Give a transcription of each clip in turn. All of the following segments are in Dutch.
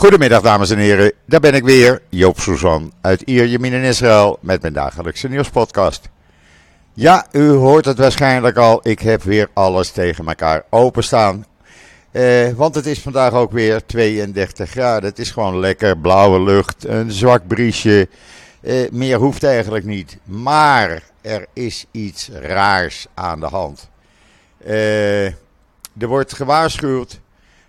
Goedemiddag dames en heren, daar ben ik weer, Joop Suzan uit Ierjemien in Israël met mijn dagelijkse nieuwspodcast. Ja, u hoort het waarschijnlijk al, ik heb weer alles tegen elkaar openstaan. Eh, want het is vandaag ook weer 32 graden, het is gewoon lekker, blauwe lucht, een zwak briesje. Eh, meer hoeft eigenlijk niet, maar er is iets raars aan de hand. Eh, er wordt gewaarschuwd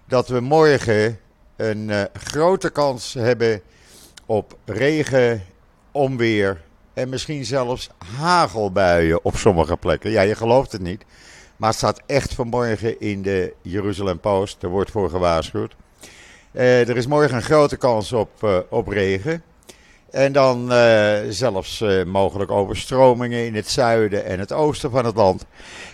dat we morgen een uh, grote kans hebben op regen, onweer en misschien zelfs hagelbuien op sommige plekken. Ja, je gelooft het niet. Maar het staat echt vanmorgen in de Jeruzalem Post. Er wordt voor gewaarschuwd. Uh, er is morgen een grote kans op, uh, op regen. En dan zelfs mogelijk overstromingen in het zuiden en het oosten van het land.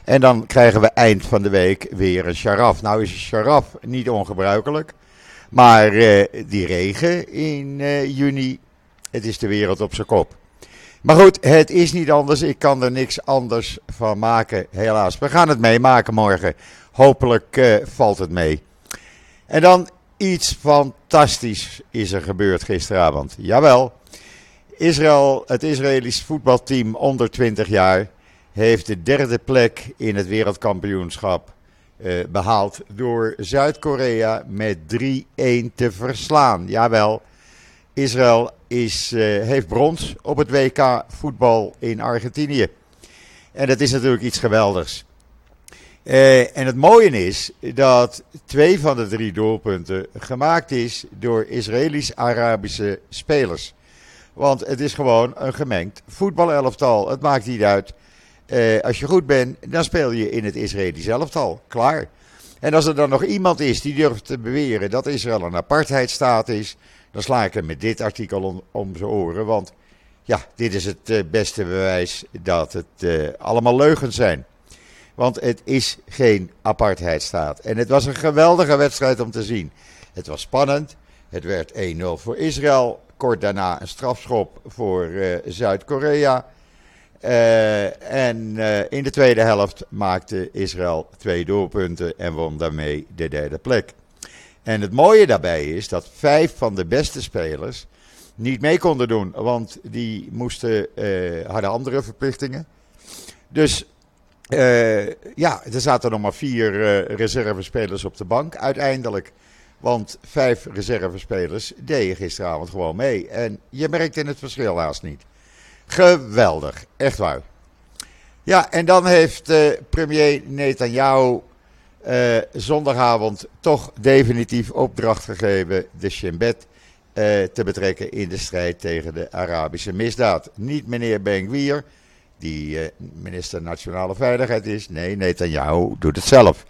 En dan krijgen we eind van de week weer een sharaf. Nou is een sharaf niet ongebruikelijk. Maar uh, die regen in uh, juni, het is de wereld op zijn kop. Maar goed, het is niet anders. Ik kan er niks anders van maken, helaas. We gaan het meemaken morgen. Hopelijk uh, valt het mee. En dan iets fantastisch is er gebeurd gisteravond. Jawel, Israël, het Israëlisch voetbalteam onder 20 jaar heeft de derde plek in het wereldkampioenschap uh, behaald door Zuid-Korea met 3-1 te verslaan. Jawel, Israël is, uh, heeft brons op het WK voetbal in Argentinië. En dat is natuurlijk iets geweldigs. Uh, en het mooie is dat twee van de drie doelpunten gemaakt is door Israëlisch-Arabische spelers. Want het is gewoon een gemengd voetbalelftal. Het maakt niet uit uh, als je goed bent, dan speel je in het Israëlisch elftal. Klaar. En als er dan nog iemand is die durft te beweren dat Israël een apartheidstaat is, dan sla ik hem met dit artikel om, om zijn oren. Want ja, dit is het uh, beste bewijs dat het uh, allemaal leugens zijn. Want het is geen apartheidstaat. En het was een geweldige wedstrijd om te zien. Het was spannend. Het werd 1-0 voor Israël. Kort daarna een strafschop voor Zuid-Korea. Uh, en uh, in de tweede helft maakte Israël twee doelpunten en won daarmee de derde plek. En het mooie daarbij is dat vijf van de beste spelers niet mee konden doen, want die moesten, uh, hadden andere verplichtingen. Dus ja, er zaten nog maar vier reservespelers op de bank uiteindelijk. Want vijf reservespelers deden gisteravond gewoon mee. En je merkte het verschil haast niet. Geweldig, echt waar. Ja, en dan heeft uh, premier Netanyahu uh, zondagavond toch definitief opdracht gegeven de Shin uh, te betrekken in de strijd tegen de Arabische misdaad. Niet meneer Ben-Gvir, die minister Nationale Veiligheid is. Nee, Netanyahu doet het zelf.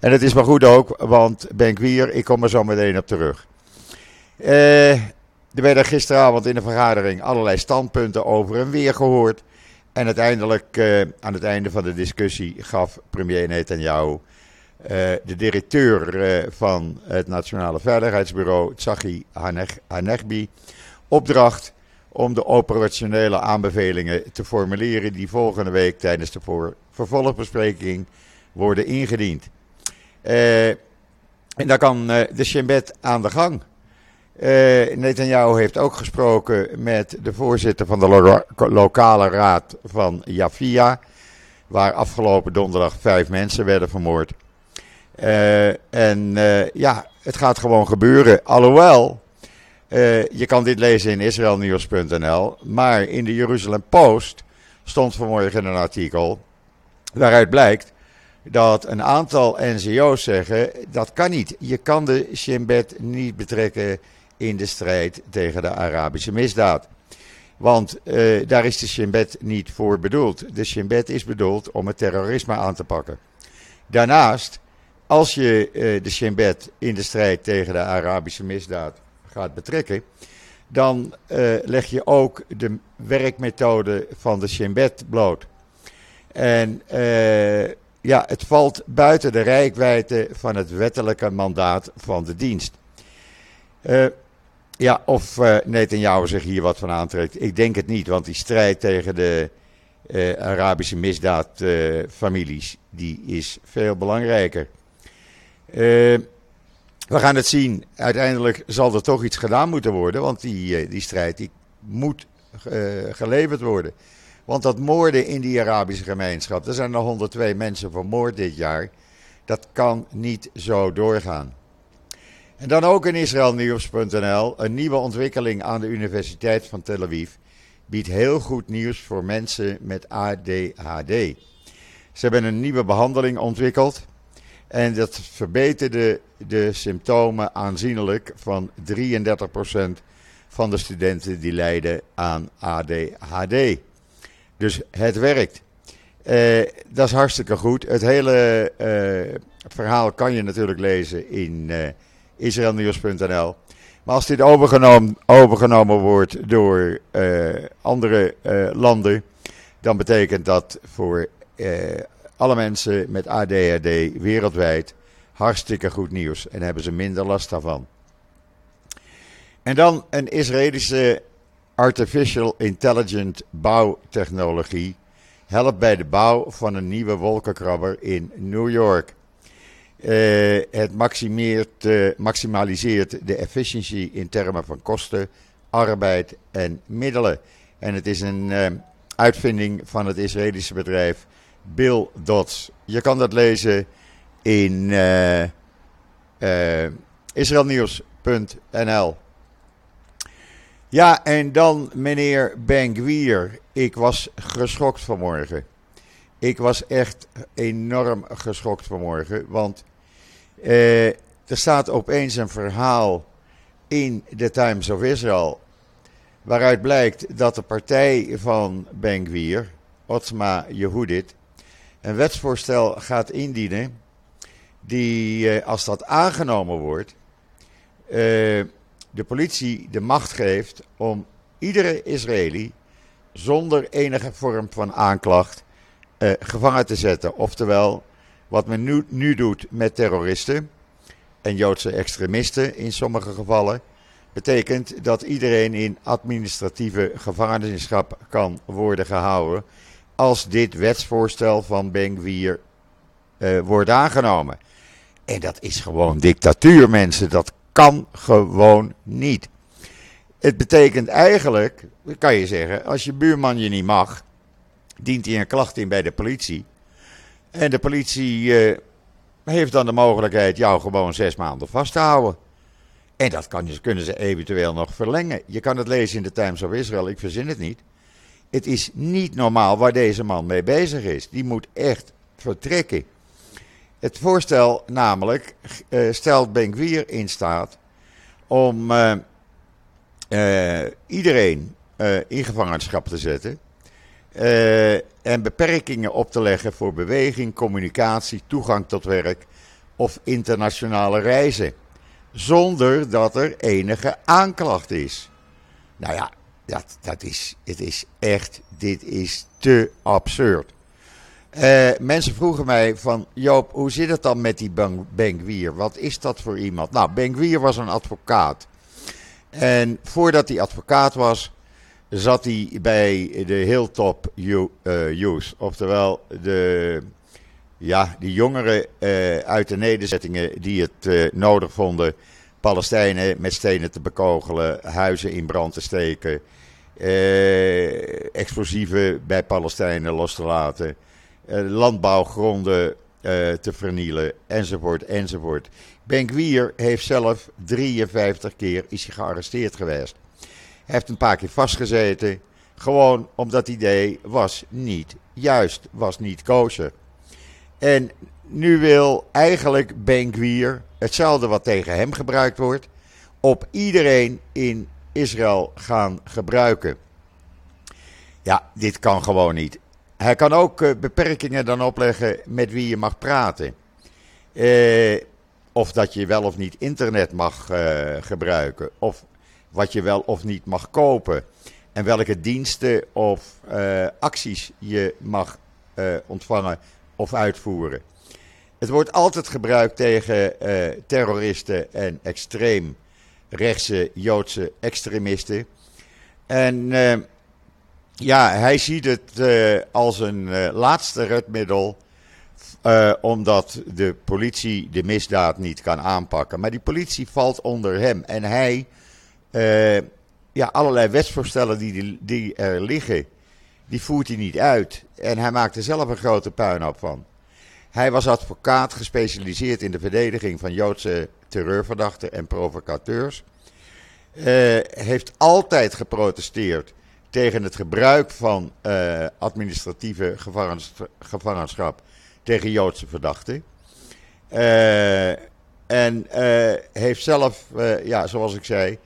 En het is maar goed ook, want Ben-Gvir, ik kom er zo meteen op terug. Er werden gisteravond in de vergadering allerlei standpunten over en weer gehoord. En uiteindelijk, uh, aan het einde van de discussie, gaf premier Netanyahu, uh, de directeur uh, van het Nationale Veiligheidsbureau, Tsachi Hanegbi, opdracht om de operationele aanbevelingen te formuleren die volgende week tijdens de vervolgbespreking worden ingediend. en dan kan de Shin aan de gang. Uh, Netanyahu heeft ook gesproken met de voorzitter van de lo lokale raad van Jafia, waar afgelopen donderdag vijf mensen werden vermoord. Uh, en uh, ja, het gaat gewoon gebeuren. Alhoewel, je kan dit lezen in israelnieuws.nl, maar in de Jeruzalem Post stond vanmorgen een artikel waaruit blijkt dat een aantal NGO's zeggen dat kan niet. Je kan de Shin Bet niet betrekken in de strijd tegen de Arabische misdaad. Want uh, daar is de Shin Bet niet voor bedoeld. De Shin Bet is bedoeld om het terrorisme aan te pakken. Daarnaast, als je uh, de Shin Bet in de strijd tegen de Arabische misdaad gaat betrekken, dan uh, leg je ook de werkmethode van de Shin Bet bloot. En ja, het valt buiten de rijkwijde van het wettelijke mandaat van de dienst. Ja, of uh, Netanyahu zich hier wat van aantrekt. Ik denk het niet, want die strijd tegen de uh, Arabische misdaadfamilies, uh, die is veel belangrijker. we gaan het zien. Uiteindelijk zal er toch iets gedaan moeten worden, want die, die strijd die moet geleverd worden. Want dat moorden in die Arabische gemeenschap, er zijn er 102 mensen vermoord dit jaar, dat kan niet zo doorgaan. En dan ook in israelnieuws.nl, een nieuwe ontwikkeling aan de Universiteit van Tel Aviv biedt heel goed nieuws voor mensen met ADHD. Ze hebben een nieuwe behandeling ontwikkeld en dat verbeterde de symptomen aanzienlijk van 33% van de studenten die lijden aan ADHD. Dus het werkt. Uh, dat is hartstikke goed. Het hele uh, verhaal kan je natuurlijk lezen in uh, israelnieuws.nl. Maar als dit overgenomen, overgenomen wordt door andere landen, dan betekent dat voor alle mensen met ADHD wereldwijd hartstikke goed nieuws. En hebben ze minder last daarvan. En dan een Israëlische Artificial Intelligent bouwtechnologie helpt bij de bouw van een nieuwe wolkenkrabber in New York. Uh, het uh, maximaliseert de efficiëntie in termen van kosten, arbeid en middelen. En het is een uh, uitvinding van het Israëlische bedrijf Bill Dots. Je kan dat lezen in israelnieuws.nl. Ja, en dan meneer Ben Ik was geschokt vanmorgen. Ik was echt enorm geschokt vanmorgen. Want eh, er staat opeens een verhaal in de Times of Israel. Waaruit blijkt dat de partij van Ben Gvir, Otzma Yehudit, een wetsvoorstel gaat indienen. Die, eh, als dat aangenomen wordt. Eh, de politie de macht geeft om iedere Israëli zonder enige vorm van aanklacht gevangen te zetten. Oftewel, wat men nu, nu doet met terroristen en Joodse extremisten in sommige gevallen, betekent dat iedereen in administratieve gevangenschap kan worden gehouden als dit wetsvoorstel van Ben-Gvir uh, wordt aangenomen. En dat is gewoon dictatuur, mensen. Dat kan gewoon niet. Het betekent eigenlijk, kan je zeggen, als je buurman je niet mag, dient hij een klacht in bij de politie. En de politie eh, heeft dan de mogelijkheid jou gewoon zes maanden vast te houden. En dat kan, kunnen ze eventueel nog verlengen. Je kan het lezen in de Times of Israel, ik verzin het niet. Het is niet normaal waar deze man mee bezig is. Die moet echt vertrekken. Het voorstel namelijk uh, stelt Benkwier in staat om uh, iedereen in gevangenschap te zetten. En beperkingen op te leggen voor beweging, communicatie, toegang tot werk of internationale reizen. Zonder dat er enige aanklacht is. Nou ja, dat, dat is, het is echt, dit is te absurd. Uh, mensen vroegen mij van, Joop, hoe zit het dan met die Benkwier? Wat is dat voor iemand? Nou, Benkwier was een advocaat. En voordat hij advocaat was, zat hij bij de Hilltop Youth. Uh, oftewel, de, ja, die jongeren uh, uit de nederzettingen die het uh, nodig vonden Palestijnen met stenen te bekogelen, huizen in brand te steken, explosieven bij Palestijnen los te laten. Eh, landbouwgronden te vernielen, enzovoort, enzovoort. Benkwier heeft zelf 53 keer is hij gearresteerd geweest. Heeft een paar keer vastgezeten, gewoon omdat het idee was niet juist, was niet kosher. En nu wil eigenlijk Benkwier hetzelfde wat tegen hem gebruikt wordt, op iedereen in Israël gaan gebruiken. Ja, dit kan gewoon niet. Hij kan ook uh, beperkingen dan opleggen met wie je mag praten. Uh, of dat je wel of niet internet mag uh, gebruiken. Of wat je wel of niet mag kopen. En welke diensten of acties je mag ontvangen of uitvoeren. Het wordt altijd gebruikt tegen terroristen en extreem rechtse Joodse extremisten. En ja, hij ziet het als een laatste redmiddel omdat de politie de misdaad niet kan aanpakken. Maar die politie valt onder hem. En hij, ja, allerlei wetsvoorstellen die, die er liggen, die voert hij niet uit. En hij maakt er zelf een grote puinhoop van. Hij was advocaat gespecialiseerd in de verdediging van Joodse terreurverdachten en provocateurs. Uh, heeft altijd geprotesteerd tegen het gebruik van uh, administratieve gevangens, gevangenschap tegen Joodse verdachten. En heeft zelf, ja, zoals ik zei,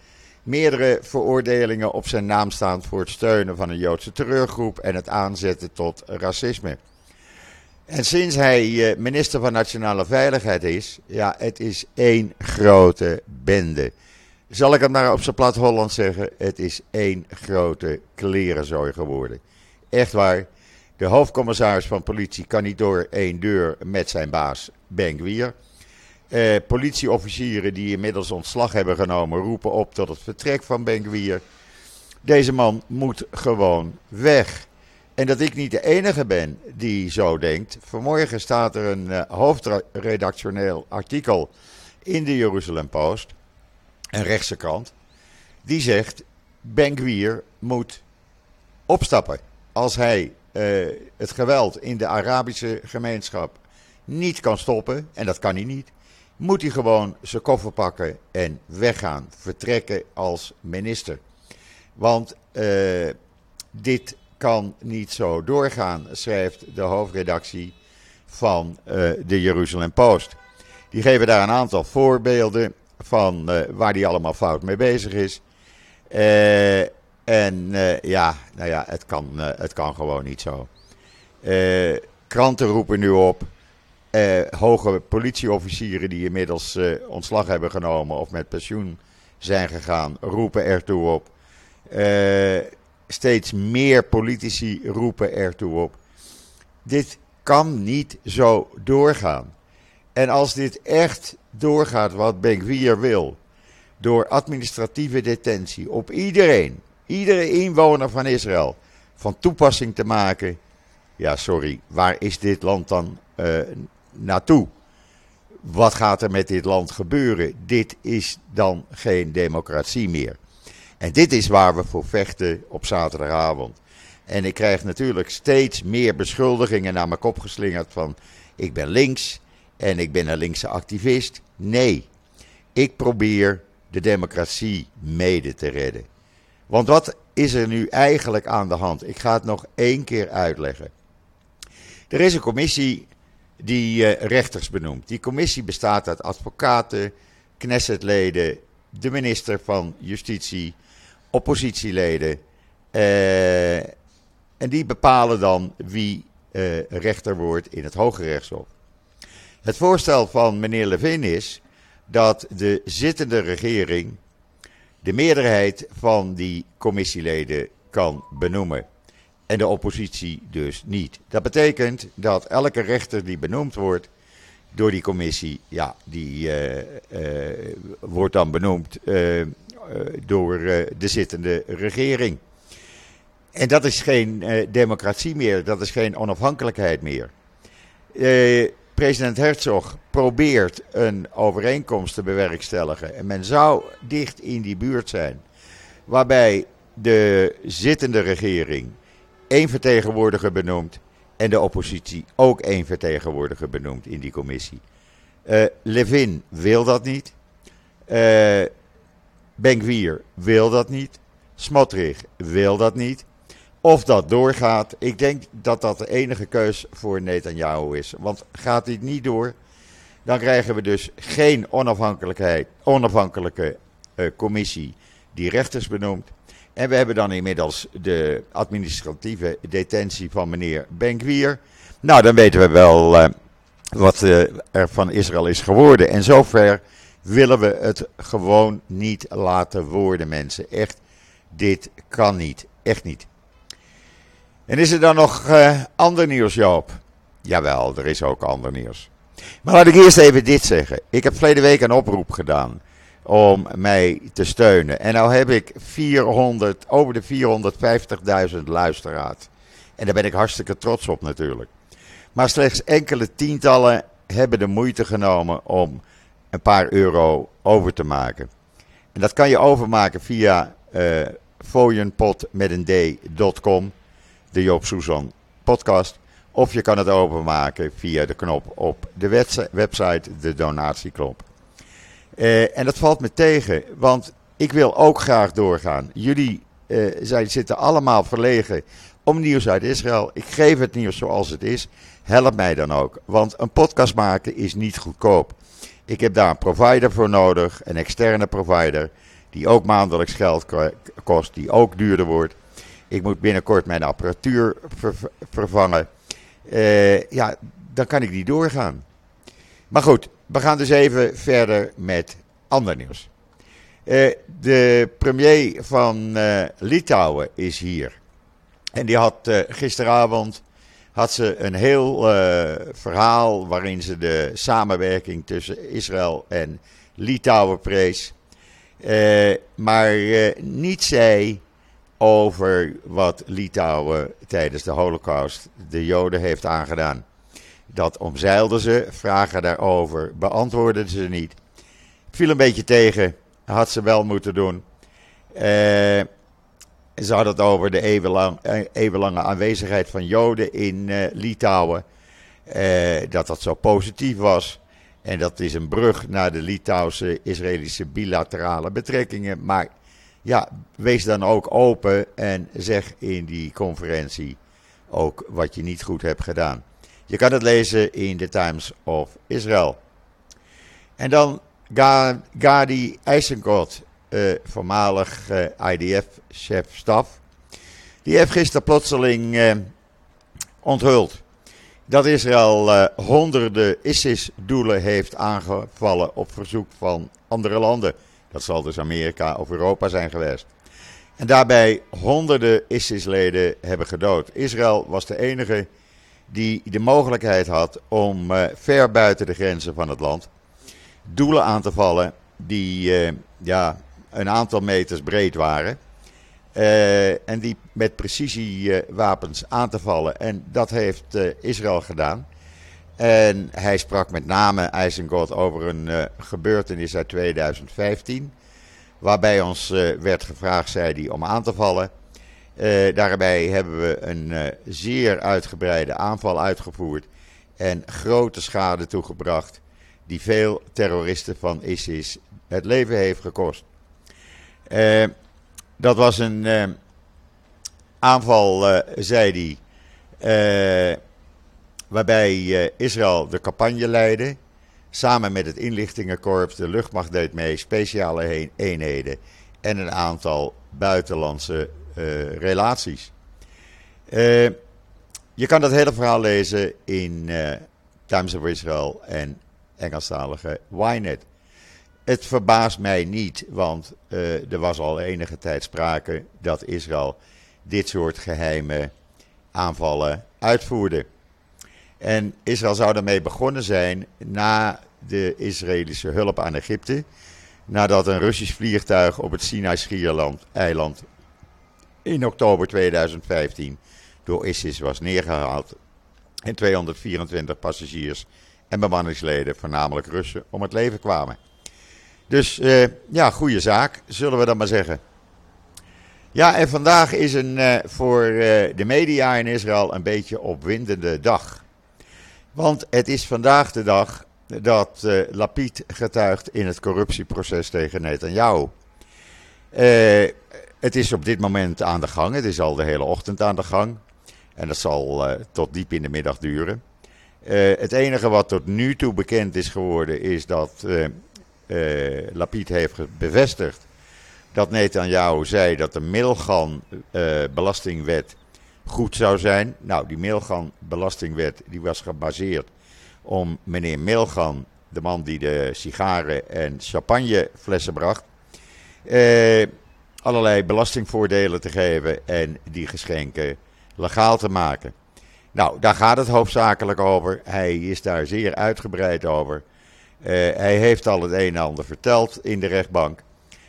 meerdere veroordelingen op zijn naam staan voor het steunen van een Joodse terreurgroep en het aanzetten tot racisme. En sinds hij minister van Nationale Veiligheid is, ja, het is één grote bende. Zal ik het maar op zijn plat Holland zeggen, het is één grote klerenzooi geworden. Echt waar. De hoofdcommissaris van politie kan niet door één deur met zijn baas Benkwier. Eh, politieofficieren die inmiddels ontslag hebben genomen roepen op tot het vertrek van Benkwier. Deze man moet gewoon weg. En dat ik niet de enige ben die zo denkt. Vanmorgen staat er een uh, hoofdredactioneel artikel in de Jeruzalem Post, een rechtse krant, die zegt: Benkwier moet opstappen. Als hij uh, het geweld in de Arabische gemeenschap niet kan stoppen, en dat kan hij niet, moet hij gewoon zijn koffer pakken en weggaan, vertrekken als minister. Want uh, dit kan niet zo doorgaan, schrijft de hoofdredactie van uh, de Jeruzalem Post. Die geven daar een aantal voorbeelden van uh, waar hij allemaal fout mee bezig is. En ja, nou ja, het kan, het kan gewoon niet zo. kranten roepen nu op. hoge politieofficieren die inmiddels ontslag hebben genomen of met pensioen zijn gegaan, roepen ertoe op steeds meer politici roepen ertoe op. Dit kan niet zo doorgaan. En als dit echt doorgaat wat Benkwier wil, door administratieve detentie op iedereen, iedere inwoner van Israël, van toepassing te maken. Ja, sorry, waar is dit land dan naartoe? Wat gaat er met dit land gebeuren? Dit is dan geen democratie meer. En dit is waar we voor vechten op zaterdagavond. En ik krijg natuurlijk steeds meer beschuldigingen naar mijn kop geslingerd van ik ben links en ik ben een linkse activist. Nee, ik probeer de democratie mede te redden. Want wat is er nu eigenlijk aan de hand? Ik ga het nog één keer uitleggen. Er is een commissie die uh, rechters benoemt. Die commissie bestaat uit advocaten, Knessetleden, de minister van Justitie, oppositieleden. Uh, en die bepalen dan wie uh, rechter wordt in het Hoge Rechtshof. Het voorstel van meneer Levin is dat de zittende regering de meerderheid van die commissieleden kan benoemen. En de oppositie dus niet. Dat betekent dat elke rechter die benoemd wordt door die commissie, ja, die uh, uh, wordt dan benoemd eh, door eh, de zittende regering. En dat is geen eh, democratie meer, dat is geen onafhankelijkheid meer. president Herzog probeert een overeenkomst te bewerkstelligen. En men zou dicht in die buurt zijn. Waarbij de zittende regering één vertegenwoordiger benoemt. En de oppositie ook één vertegenwoordiger benoemt in die commissie. Uh, Levin wil dat niet. Uh, Benkwier wil dat niet. Smotrich wil dat niet. Of dat doorgaat, ik denk dat dat de enige keus voor Netanyahu is. Want gaat dit niet door, dan krijgen we dus geen onafhankelijkheid, onafhankelijke uh, commissie die rechters benoemt. En we hebben dan inmiddels de administratieve detentie van meneer Benkwier. Nou, dan weten we wel uh, wat uh, er van Israël is geworden. En zover willen we het gewoon niet laten worden, mensen. Echt, dit kan niet. Echt niet. En is er dan nog uh, ander nieuws, Joop? Jawel, er is ook ander nieuws. Maar laat ik eerst even dit zeggen. Ik heb verleden week een oproep gedaan om mij te steunen. En nou heb ik 400, over de 450.000 luisteraars. En daar ben ik hartstikke trots op natuurlijk. Maar slechts enkele tientallen hebben de moeite genomen om een paar euro over te maken. En dat kan je overmaken via uh, met een d.com, de Joop Suzan podcast. Of je kan het overmaken via de knop op de website, de donatieknop. Uh, en dat valt me tegen, want ik wil ook graag doorgaan. Jullie uh, zij zitten allemaal verlegen om nieuws uit Israël. Ik geef het nieuws zoals het is. Help mij dan ook, want een podcast maken is niet goedkoop. Ik heb daar een provider voor nodig, een externe provider, die ook maandelijks geld kost, die ook duurder wordt. Ik moet binnenkort mijn apparatuur vervangen. Uh, ja, dan kan ik niet doorgaan. Maar goed, we gaan dus even verder met ander nieuws. Uh, de premier van uh, Litouwen is hier. En die had gisteravond had ze een heel verhaal waarin ze de samenwerking tussen Israël en Litouwen prees. maar niet zei over wat Litouwen tijdens de Holocaust de Joden heeft aangedaan. Dat omzeilden ze, vragen daarover, beantwoordden ze niet. Viel een beetje tegen, had ze wel moeten doen. Uh, ze hadden het over de eeuwenlang, eh, eeuwenlange aanwezigheid van Joden in uh, Litouwen. Dat dat zo positief was. En dat is een brug naar de Litouwse-Israëlische bilaterale betrekkingen. Maar ja, wees dan ook open en zeg in die conferentie ook wat je niet goed hebt gedaan. Je kan het lezen in the Times of Israel. En dan Gadi Eisenkot, uh, voormalig eh, IDF-chef-staf. Die heeft gisteren plotseling uh, onthuld dat Israël honderden ISIS-doelen heeft aangevallen op verzoek van andere landen. Dat zal dus Amerika of Europa zijn geweest. En daarbij honderden ISIS-leden hebben gedood. Israël was de enige die de mogelijkheid had om uh, ver buiten de grenzen van het land doelen aan te vallen die uh, ja, een aantal meters breed waren. Uh, en die met precisiewapens aan te vallen. En dat heeft Israël gedaan. En hij sprak met name Eisenkot over een gebeurtenis uit 2015. Waarbij ons werd gevraagd, zei hij, om aan te vallen. Uh, daarbij hebben we een zeer uitgebreide aanval uitgevoerd. En grote schade toegebracht. Die veel terroristen van ISIS het leven heeft gekost. dat was een aanval, zei hij waarbij Israël de campagne leidde. Samen met het inlichtingenkorps, de luchtmacht deed mee, speciale eenheden en een aantal buitenlandse relaties. Uh, je kan dat hele verhaal lezen in Times of Israel en Engelstalige Ynet. Het verbaast mij niet, want er was al enige tijd sprake dat Israël dit soort geheime aanvallen uitvoerde. En Israël zou daarmee begonnen zijn na de Israëlische hulp aan Egypte. Nadat een Russisch vliegtuig op het Sinai-eiland in oktober 2015 door ISIS was neergehaald. En 224 passagiers en bemanningsleden, voornamelijk Russen, om het leven kwamen. Dus uh, ja, goede zaak, zullen we dan maar zeggen. Ja, en vandaag is een, uh, voor uh, de media in Israël een beetje opwindende dag. Want het is vandaag de dag dat Lapid getuigt in het corruptieproces tegen Netanyahu. Uh, het is op dit moment aan de gang. Het is al de hele ochtend aan de gang. En dat zal uh, tot diep in de middag duren. het enige wat tot nu toe bekend is geworden is dat Lapid heeft bevestigd dat Netanyahu zei dat de Milgan-belastingwet goed zou zijn. Nou, die Milgan-belastingwet die was gebaseerd om meneer Milgan, de man die de sigaren en champagneflessen bracht, eh, allerlei belastingvoordelen te geven en die geschenken legaal te maken. Nou, daar gaat het hoofdzakelijk over. Hij is daar zeer uitgebreid over. Uh, hij heeft al het een en ander verteld in de rechtbank.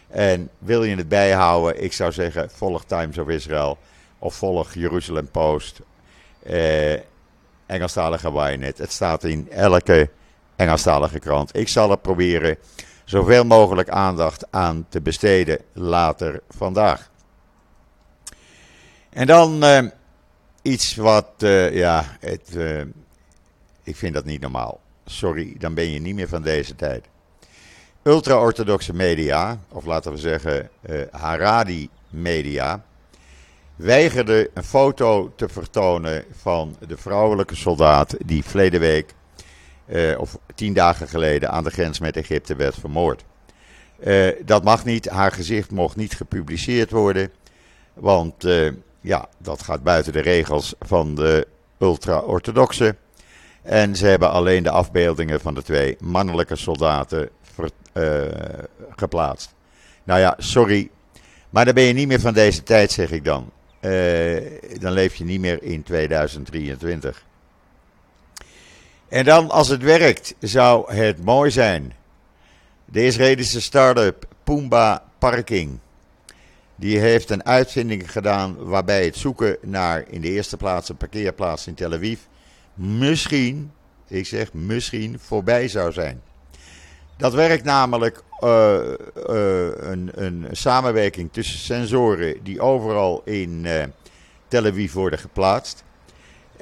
En wil je het bijhouden, ik zou zeggen, volg Times of Israel of volg Jeruzalem Post. Uh, Engelstalige Ynet. Het staat in elke Engelstalige krant. Ik zal er proberen zoveel mogelijk aandacht aan te besteden later vandaag. En dan uh, iets wat, uh, ja, het, uh, ik vind dat niet normaal. Sorry, dan ben je niet meer van deze tijd. Ultra-orthodoxe media, of laten we zeggen Haradi-media, weigerde een foto te vertonen van de vrouwelijke soldaat die verleden week, of tien dagen geleden, aan de grens met Egypte werd vermoord. dat mag niet, haar gezicht mocht niet gepubliceerd worden, want ja, dat gaat buiten de regels van de ultra-orthodoxe. En ze hebben alleen de afbeeldingen van de twee mannelijke soldaten geplaatst. Nou ja, sorry, maar dan ben je niet meer van deze tijd, zeg ik dan. Dan leef je niet meer in 2023. En dan, als het werkt, zou het mooi zijn. De Israëlische start-up Pumba Parking die heeft een uitvinding gedaan waarbij het zoeken naar in de eerste plaats een parkeerplaats in Tel Aviv misschien, ik zeg misschien, voorbij zou zijn. Dat werkt namelijk uh, uh, een, een, samenwerking tussen sensoren die overal in uh, Tel Aviv worden geplaatst.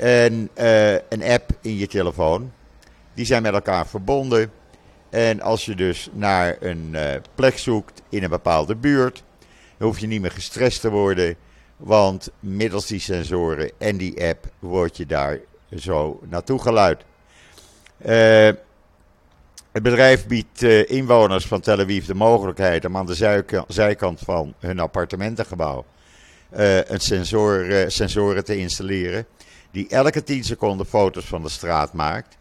En een app in je telefoon. Die zijn met elkaar verbonden. En als je dus naar een plek zoekt in een bepaalde buurt, dan hoef je niet meer gestrest te worden. Want middels die sensoren en die app word je daar zo naartoe geluid. Uh, het bedrijf biedt inwoners van Tel Aviv de mogelijkheid om aan de zijkant van hun appartementengebouw een sensor, sensoren te installeren. Die elke 10 seconden foto's van de straat maakt.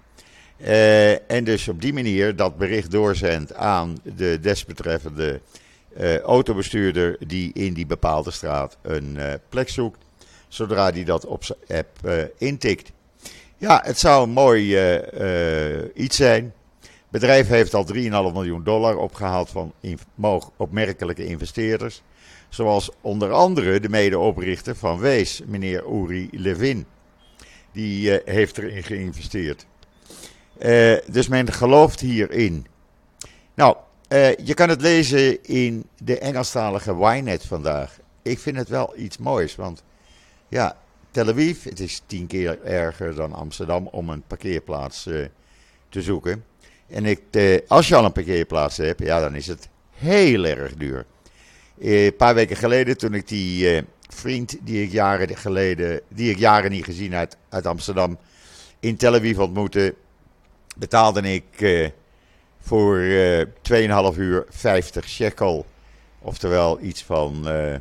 en dus op die manier dat bericht doorzendt aan de desbetreffende uh, autobestuurder die in die bepaalde straat een uh, plek zoekt, zodra die dat op zijn app intikt. Ja, het zou een mooi iets zijn. Het bedrijf heeft al 3,5 miljoen dollar opgehaald van opmerkelijke investeerders. Zoals onder andere de medeoprichter van Wees, meneer Uri Levin. Die heeft erin geïnvesteerd. dus men gelooft hierin. Nou, uh, je kan het lezen in de Engelstalige Ynet vandaag. Ik vind het wel iets moois, want ja, Tel Aviv, het is tien keer erger dan Amsterdam om een parkeerplaats te zoeken. En ik, als je al een parkeerplaats hebt, ja, dan is het heel erg duur. Een paar weken geleden, toen ik die vriend die ik jaren geleden, die ik jaren niet gezien uit, uit Amsterdam, in Tel Aviv ontmoette, betaalde ik voor uh, eh, 2,5 uur 50 shekel. Oftewel iets van, uh,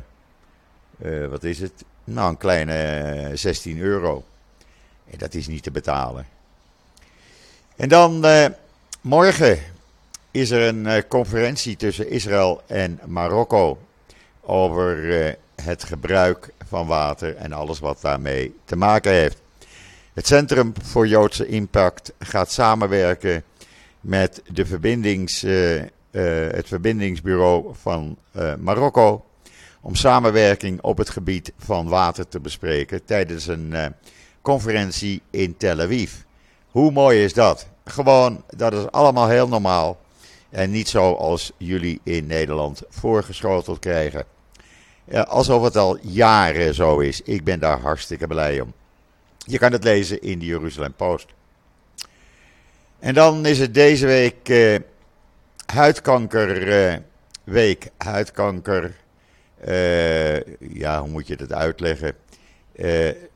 uh, wat is het? Nou, een kleine 16 euro. En dat is niet te betalen. En dan morgen is er een conferentie tussen Israël en Marokko over het gebruik van water en alles wat daarmee te maken heeft. Het Centrum voor Joodse Impact gaat samenwerken met de verbindings, uh, uh, het verbindingsbureau van uh, Marokko. Om samenwerking op het gebied van water te bespreken tijdens een conferentie in Tel Aviv. Hoe mooi is dat? Gewoon, dat is allemaal heel normaal. En niet zoals jullie in Nederland voorgeschoteld krijgen. Ja, alsof het al jaren zo is. Ik ben daar hartstikke blij om. Je kan het lezen in de Jeruzalem Post. En dan is het deze week uh, huidkankerweek. Uh, huidkanker, ja, hoe moet je dat uitleggen?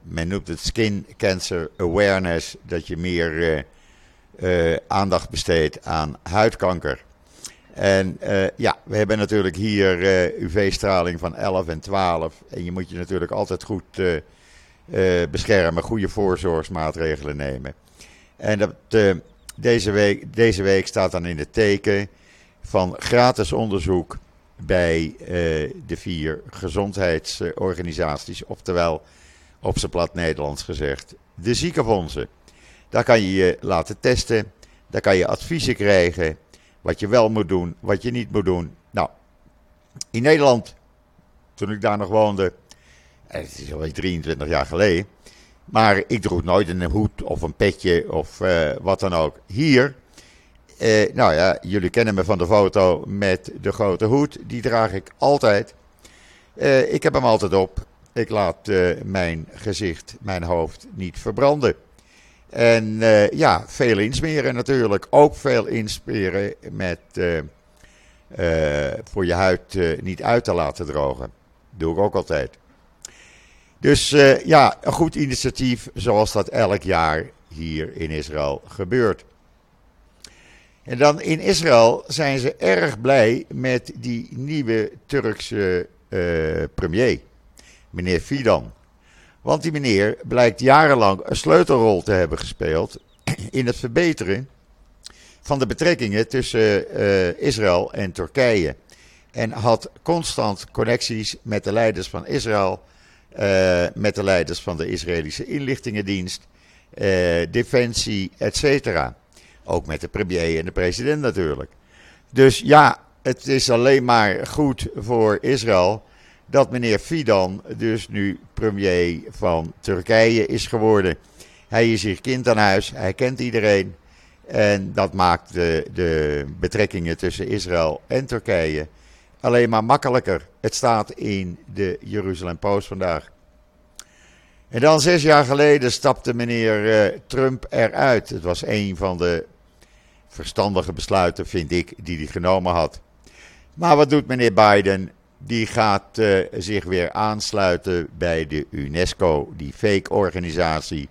men noemt het Skin Cancer Awareness, dat je meer aandacht besteedt aan huidkanker. En ja, we hebben natuurlijk hier UV-straling van 11 en 12. En je moet je natuurlijk altijd goed beschermen, goede voorzorgsmaatregelen nemen. En dat deze week, deze week staat dan in het teken van gratis onderzoek bij de vier gezondheidsorganisaties, oftewel op zijn plat Nederlands gezegd, de ziekenfondsen. Daar kan je je laten testen, daar kan je adviezen krijgen, wat je wel moet doen, wat je niet moet doen. Nou, in Nederland, toen ik daar nog woonde, het is alweer 23 jaar geleden, Maar ik droeg nooit een hoed of een petje of wat dan ook. Hier, nou ja, jullie kennen me van de foto met de grote hoed. Die draag ik altijd. ik heb hem altijd op. Ik laat mijn gezicht, mijn hoofd niet verbranden. En uh, ja, veel insmeren natuurlijk. Ook veel insmeren met, uh, uh, voor je huid niet uit te laten drogen. Doe ik ook altijd. Dus ja, een goed initiatief zoals dat elk jaar hier in Israël gebeurt. En dan in Israël zijn ze erg blij met die nieuwe Turkse premier, meneer Fidan. Want die meneer blijkt jarenlang een sleutelrol te hebben gespeeld in het verbeteren van de betrekkingen tussen uh, Israël en Turkije. En had constant connecties met de leiders van Israël, uh, met de leiders van de Israëlische inlichtingendienst, uh, defensie, etc. Ook met de premier en de president natuurlijk. Dus ja, het is alleen maar goed voor Israël dat meneer Fidan dus nu premier van Turkije is geworden. Hij is hier kind aan huis, hij kent iedereen. En dat maakt de, de betrekkingen tussen Israël en Turkije alleen maar makkelijker. Het staat in de Jeruzalem Post vandaag. En dan zes jaar geleden stapte meneer uh, Trump eruit. Het was een van de verstandige besluiten, vind ik, die hij genomen had. Maar wat doet meneer Biden? Die gaat uh, zich weer aansluiten bij de UNESCO, die fake-organisatie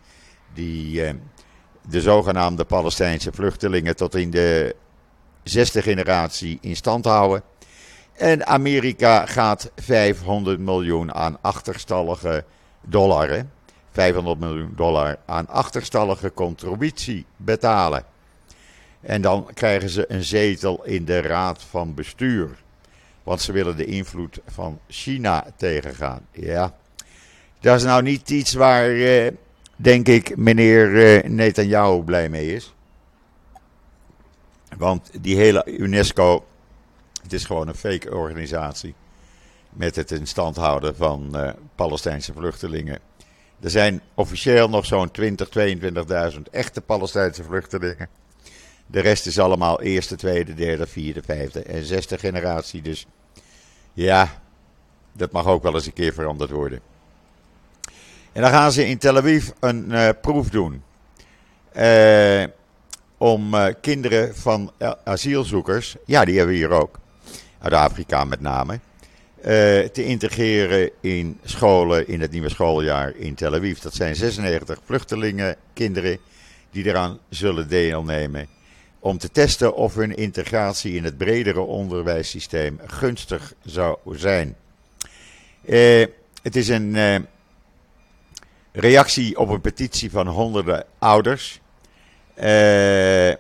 die uh, de zogenaamde Palestijnse vluchtelingen tot in de zesde generatie in stand houden. En Amerika gaat 500 miljoen aan achterstallige dollar, 500 miljoen dollar aan achterstallige contributie betalen. En dan krijgen ze een zetel in de raad van bestuur. Want ze willen de invloed van China tegengaan. Ja, dat is nou niet iets waar, eh, denk ik, meneer eh, Netanyahu blij mee is. Want die hele UNESCO, het is gewoon een fake organisatie. Met het in stand houden van uh, Palestijnse vluchtelingen. Er zijn officieel nog zo'n 20, 22.000 echte Palestijnse vluchtelingen. De rest is allemaal eerste, tweede, derde, vierde, vijfde en zesde generatie. Dus ja, dat mag ook wel eens een keer veranderd worden. En dan gaan ze in Tel Aviv een uh, proef doen. Uh, om uh, kinderen van asielzoekers, ja die hebben we hier ook, uit Afrika met name, te integreren in scholen in het nieuwe schooljaar in Tel Aviv. Dat zijn 96 vluchtelingen, kinderen, die eraan zullen deelnemen om te testen of hun integratie in het bredere onderwijssysteem gunstig zou zijn. Uh, het is een uh, reactie op een petitie van honderden ouders. Uh,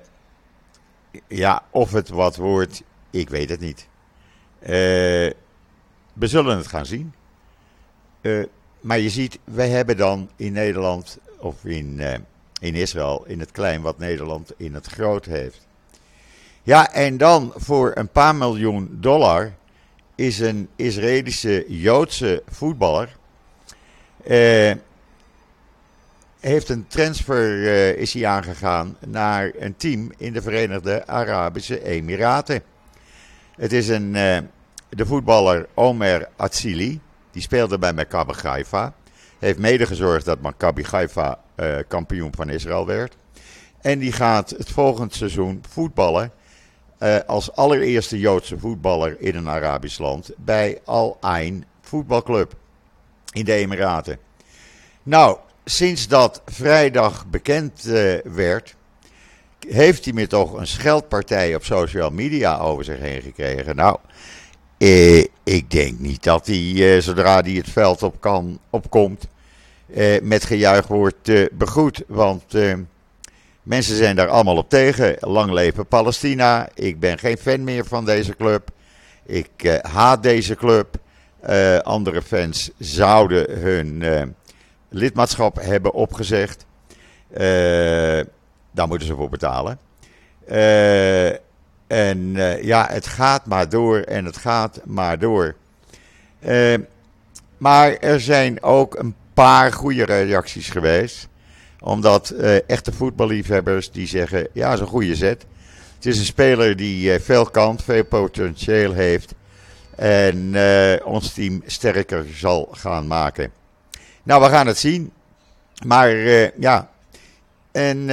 ja, of het wat wordt, ik weet het niet. we zullen het gaan zien. maar je ziet, wij hebben dan in Nederland of in in Israël in het klein wat Nederland in het groot heeft. Ja, en dan voor een paar miljoen dollar is een Israëlische Joodse voetballer. Eh, heeft een transfer uh, is hij aangegaan naar een team in de Verenigde Arabische Emiraten. Het is een, uh, de voetballer Omer Atsili. Die speelde bij Maccabi Haifa. Heeft mede gezorgd dat Maccabi Haifa uh, kampioen van Israël werd. En die gaat het volgend seizoen voetballen uh, als allereerste Joodse voetballer in een Arabisch land bij Al Ain voetbalclub in de Emiraten. Nou, sinds dat vrijdag bekend uh, werd, heeft hij me toch een scheldpartij op social media over zich heen gekregen. Nou, eh, ik denk niet dat hij, zodra hij het veld op kan, opkomt, eh, met gejuich wordt eh, begroet. Want eh, mensen zijn daar allemaal op tegen. Lang leven Palestina. Ik ben geen fan meer van deze club. Ik eh, haat deze club. Eh, andere fans zouden hun lidmaatschap hebben opgezegd. daar moeten ze voor betalen. en ja, het gaat maar door en het gaat maar door. maar er zijn ook een paar goede reacties geweest. Omdat uh, echte voetballiefhebbers die zeggen, ja, dat is een goede zet. Het is een speler die veel kant, veel potentieel heeft. En ons team sterker zal gaan maken. Nou, we gaan het zien. Maar ja, een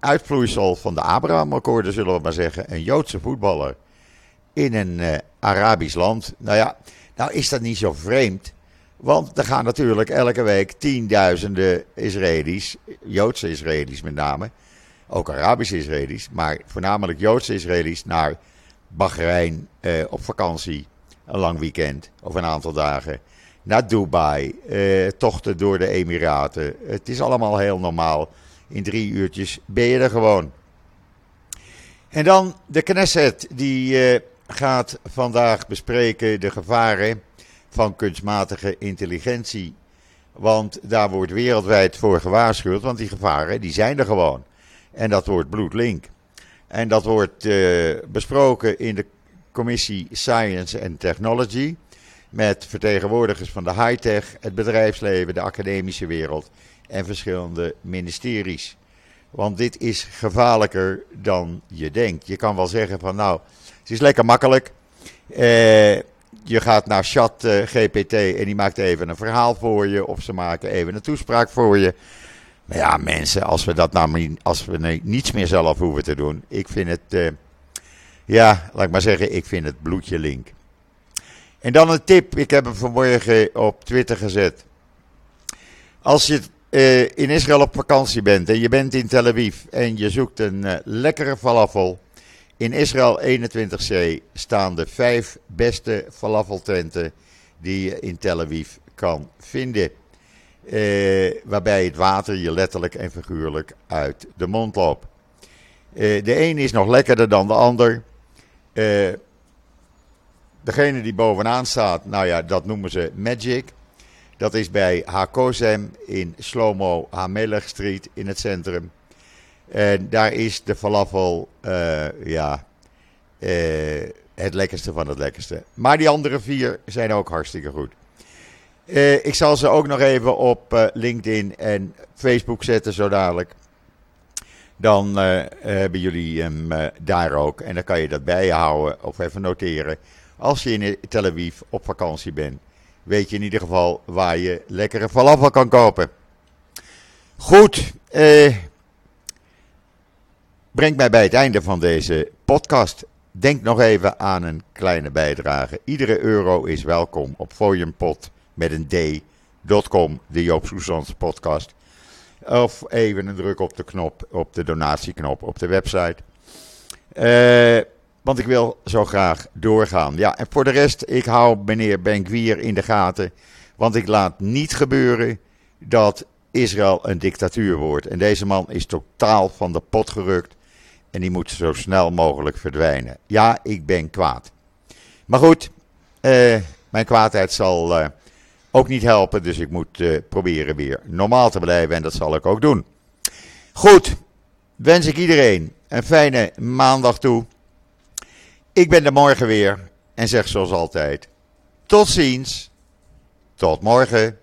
uitvloeisel van de Abraham-akkoorden, zullen we maar zeggen. Een Joodse voetballer in een Arabisch land. Nou ja, nou is dat niet zo vreemd. Want er gaan natuurlijk elke week tienduizenden Israëli's, Joodse Israëli's met name, ook Arabische Israëli's, maar voornamelijk Joodse Israëli's naar Bahrein eh, op vakantie, een lang weekend of een aantal dagen, naar Dubai, eh, tochten door de Emiraten. Het is allemaal heel normaal. In drie uurtjes ben je er gewoon. En dan de Knesset, die uh, gaat vandaag bespreken de gevaren van kunstmatige intelligentie. Want daar wordt wereldwijd voor gewaarschuwd, want die gevaren die zijn er gewoon. En dat wordt bloedlink. En dat wordt uh, besproken in de commissie Science and Technology. Met vertegenwoordigers van de high-tech, het bedrijfsleven, de academische wereld en verschillende ministeries. Want dit is gevaarlijker dan je denkt. Je kan wel zeggen van nou, het is lekker makkelijk. Eh, je gaat naar Chat uh, GPT en die maakt even een verhaal voor je. Of ze maken even een toespraak voor je. Maar ja, mensen, als we dat nou als we niets meer zelf hoeven te doen. Ik vind het, uh, ja, laat ik maar zeggen, ik vind het bloedje link. En dan een tip, ik heb hem vanmorgen op Twitter gezet. Als je uh, in Israël op vakantie bent en je bent in Tel Aviv en je zoekt een lekkere falafel. In Israël 21C staan de vijf beste falafeltenten die je in Tel Aviv kan vinden. Uh, waarbij het water je letterlijk en figuurlijk uit de mond loopt. de een is nog lekkerder dan de ander. degene die bovenaan staat, nou ja, dat noemen ze Magic. Dat is bij Hakozem in Slomo Hamelech Street in het centrum. En daar is de falafel, uh, ja, uh, het lekkerste van het lekkerste. Maar die andere vier zijn ook hartstikke goed. Uh, ik zal ze ook nog even op LinkedIn en Facebook zetten zo dadelijk. Dan hebben jullie hem daar ook. En dan kan je dat bij je houden of even noteren. Als je in Tel Aviv op vakantie bent weet je in ieder geval waar je lekkere falafel kan kopen. Goed, eh, brengt mij bij het einde van deze podcast. Denk nog even aan een kleine bijdrage. Iedere euro is welkom op foliumpot met een d.com, de Joop Soesans podcast. Of even een druk op de knop, op de donatieknop op de website. Eh... Want ik wil zo graag doorgaan. Ja, en voor de rest, ik hou meneer Benkwier in de gaten. Want ik laat niet gebeuren dat Israël een dictatuur wordt. En deze man is totaal van de pot gerukt. En die moet zo snel mogelijk verdwijnen. Ja, ik ben kwaad. Maar goed, eh, mijn kwaadheid zal eh, ook niet helpen. Dus ik moet eh, proberen weer normaal te blijven. En dat zal ik ook doen. Goed, wens ik iedereen een fijne maandag toe. Ik ben er morgen weer en zeg zoals altijd: tot ziens, tot morgen.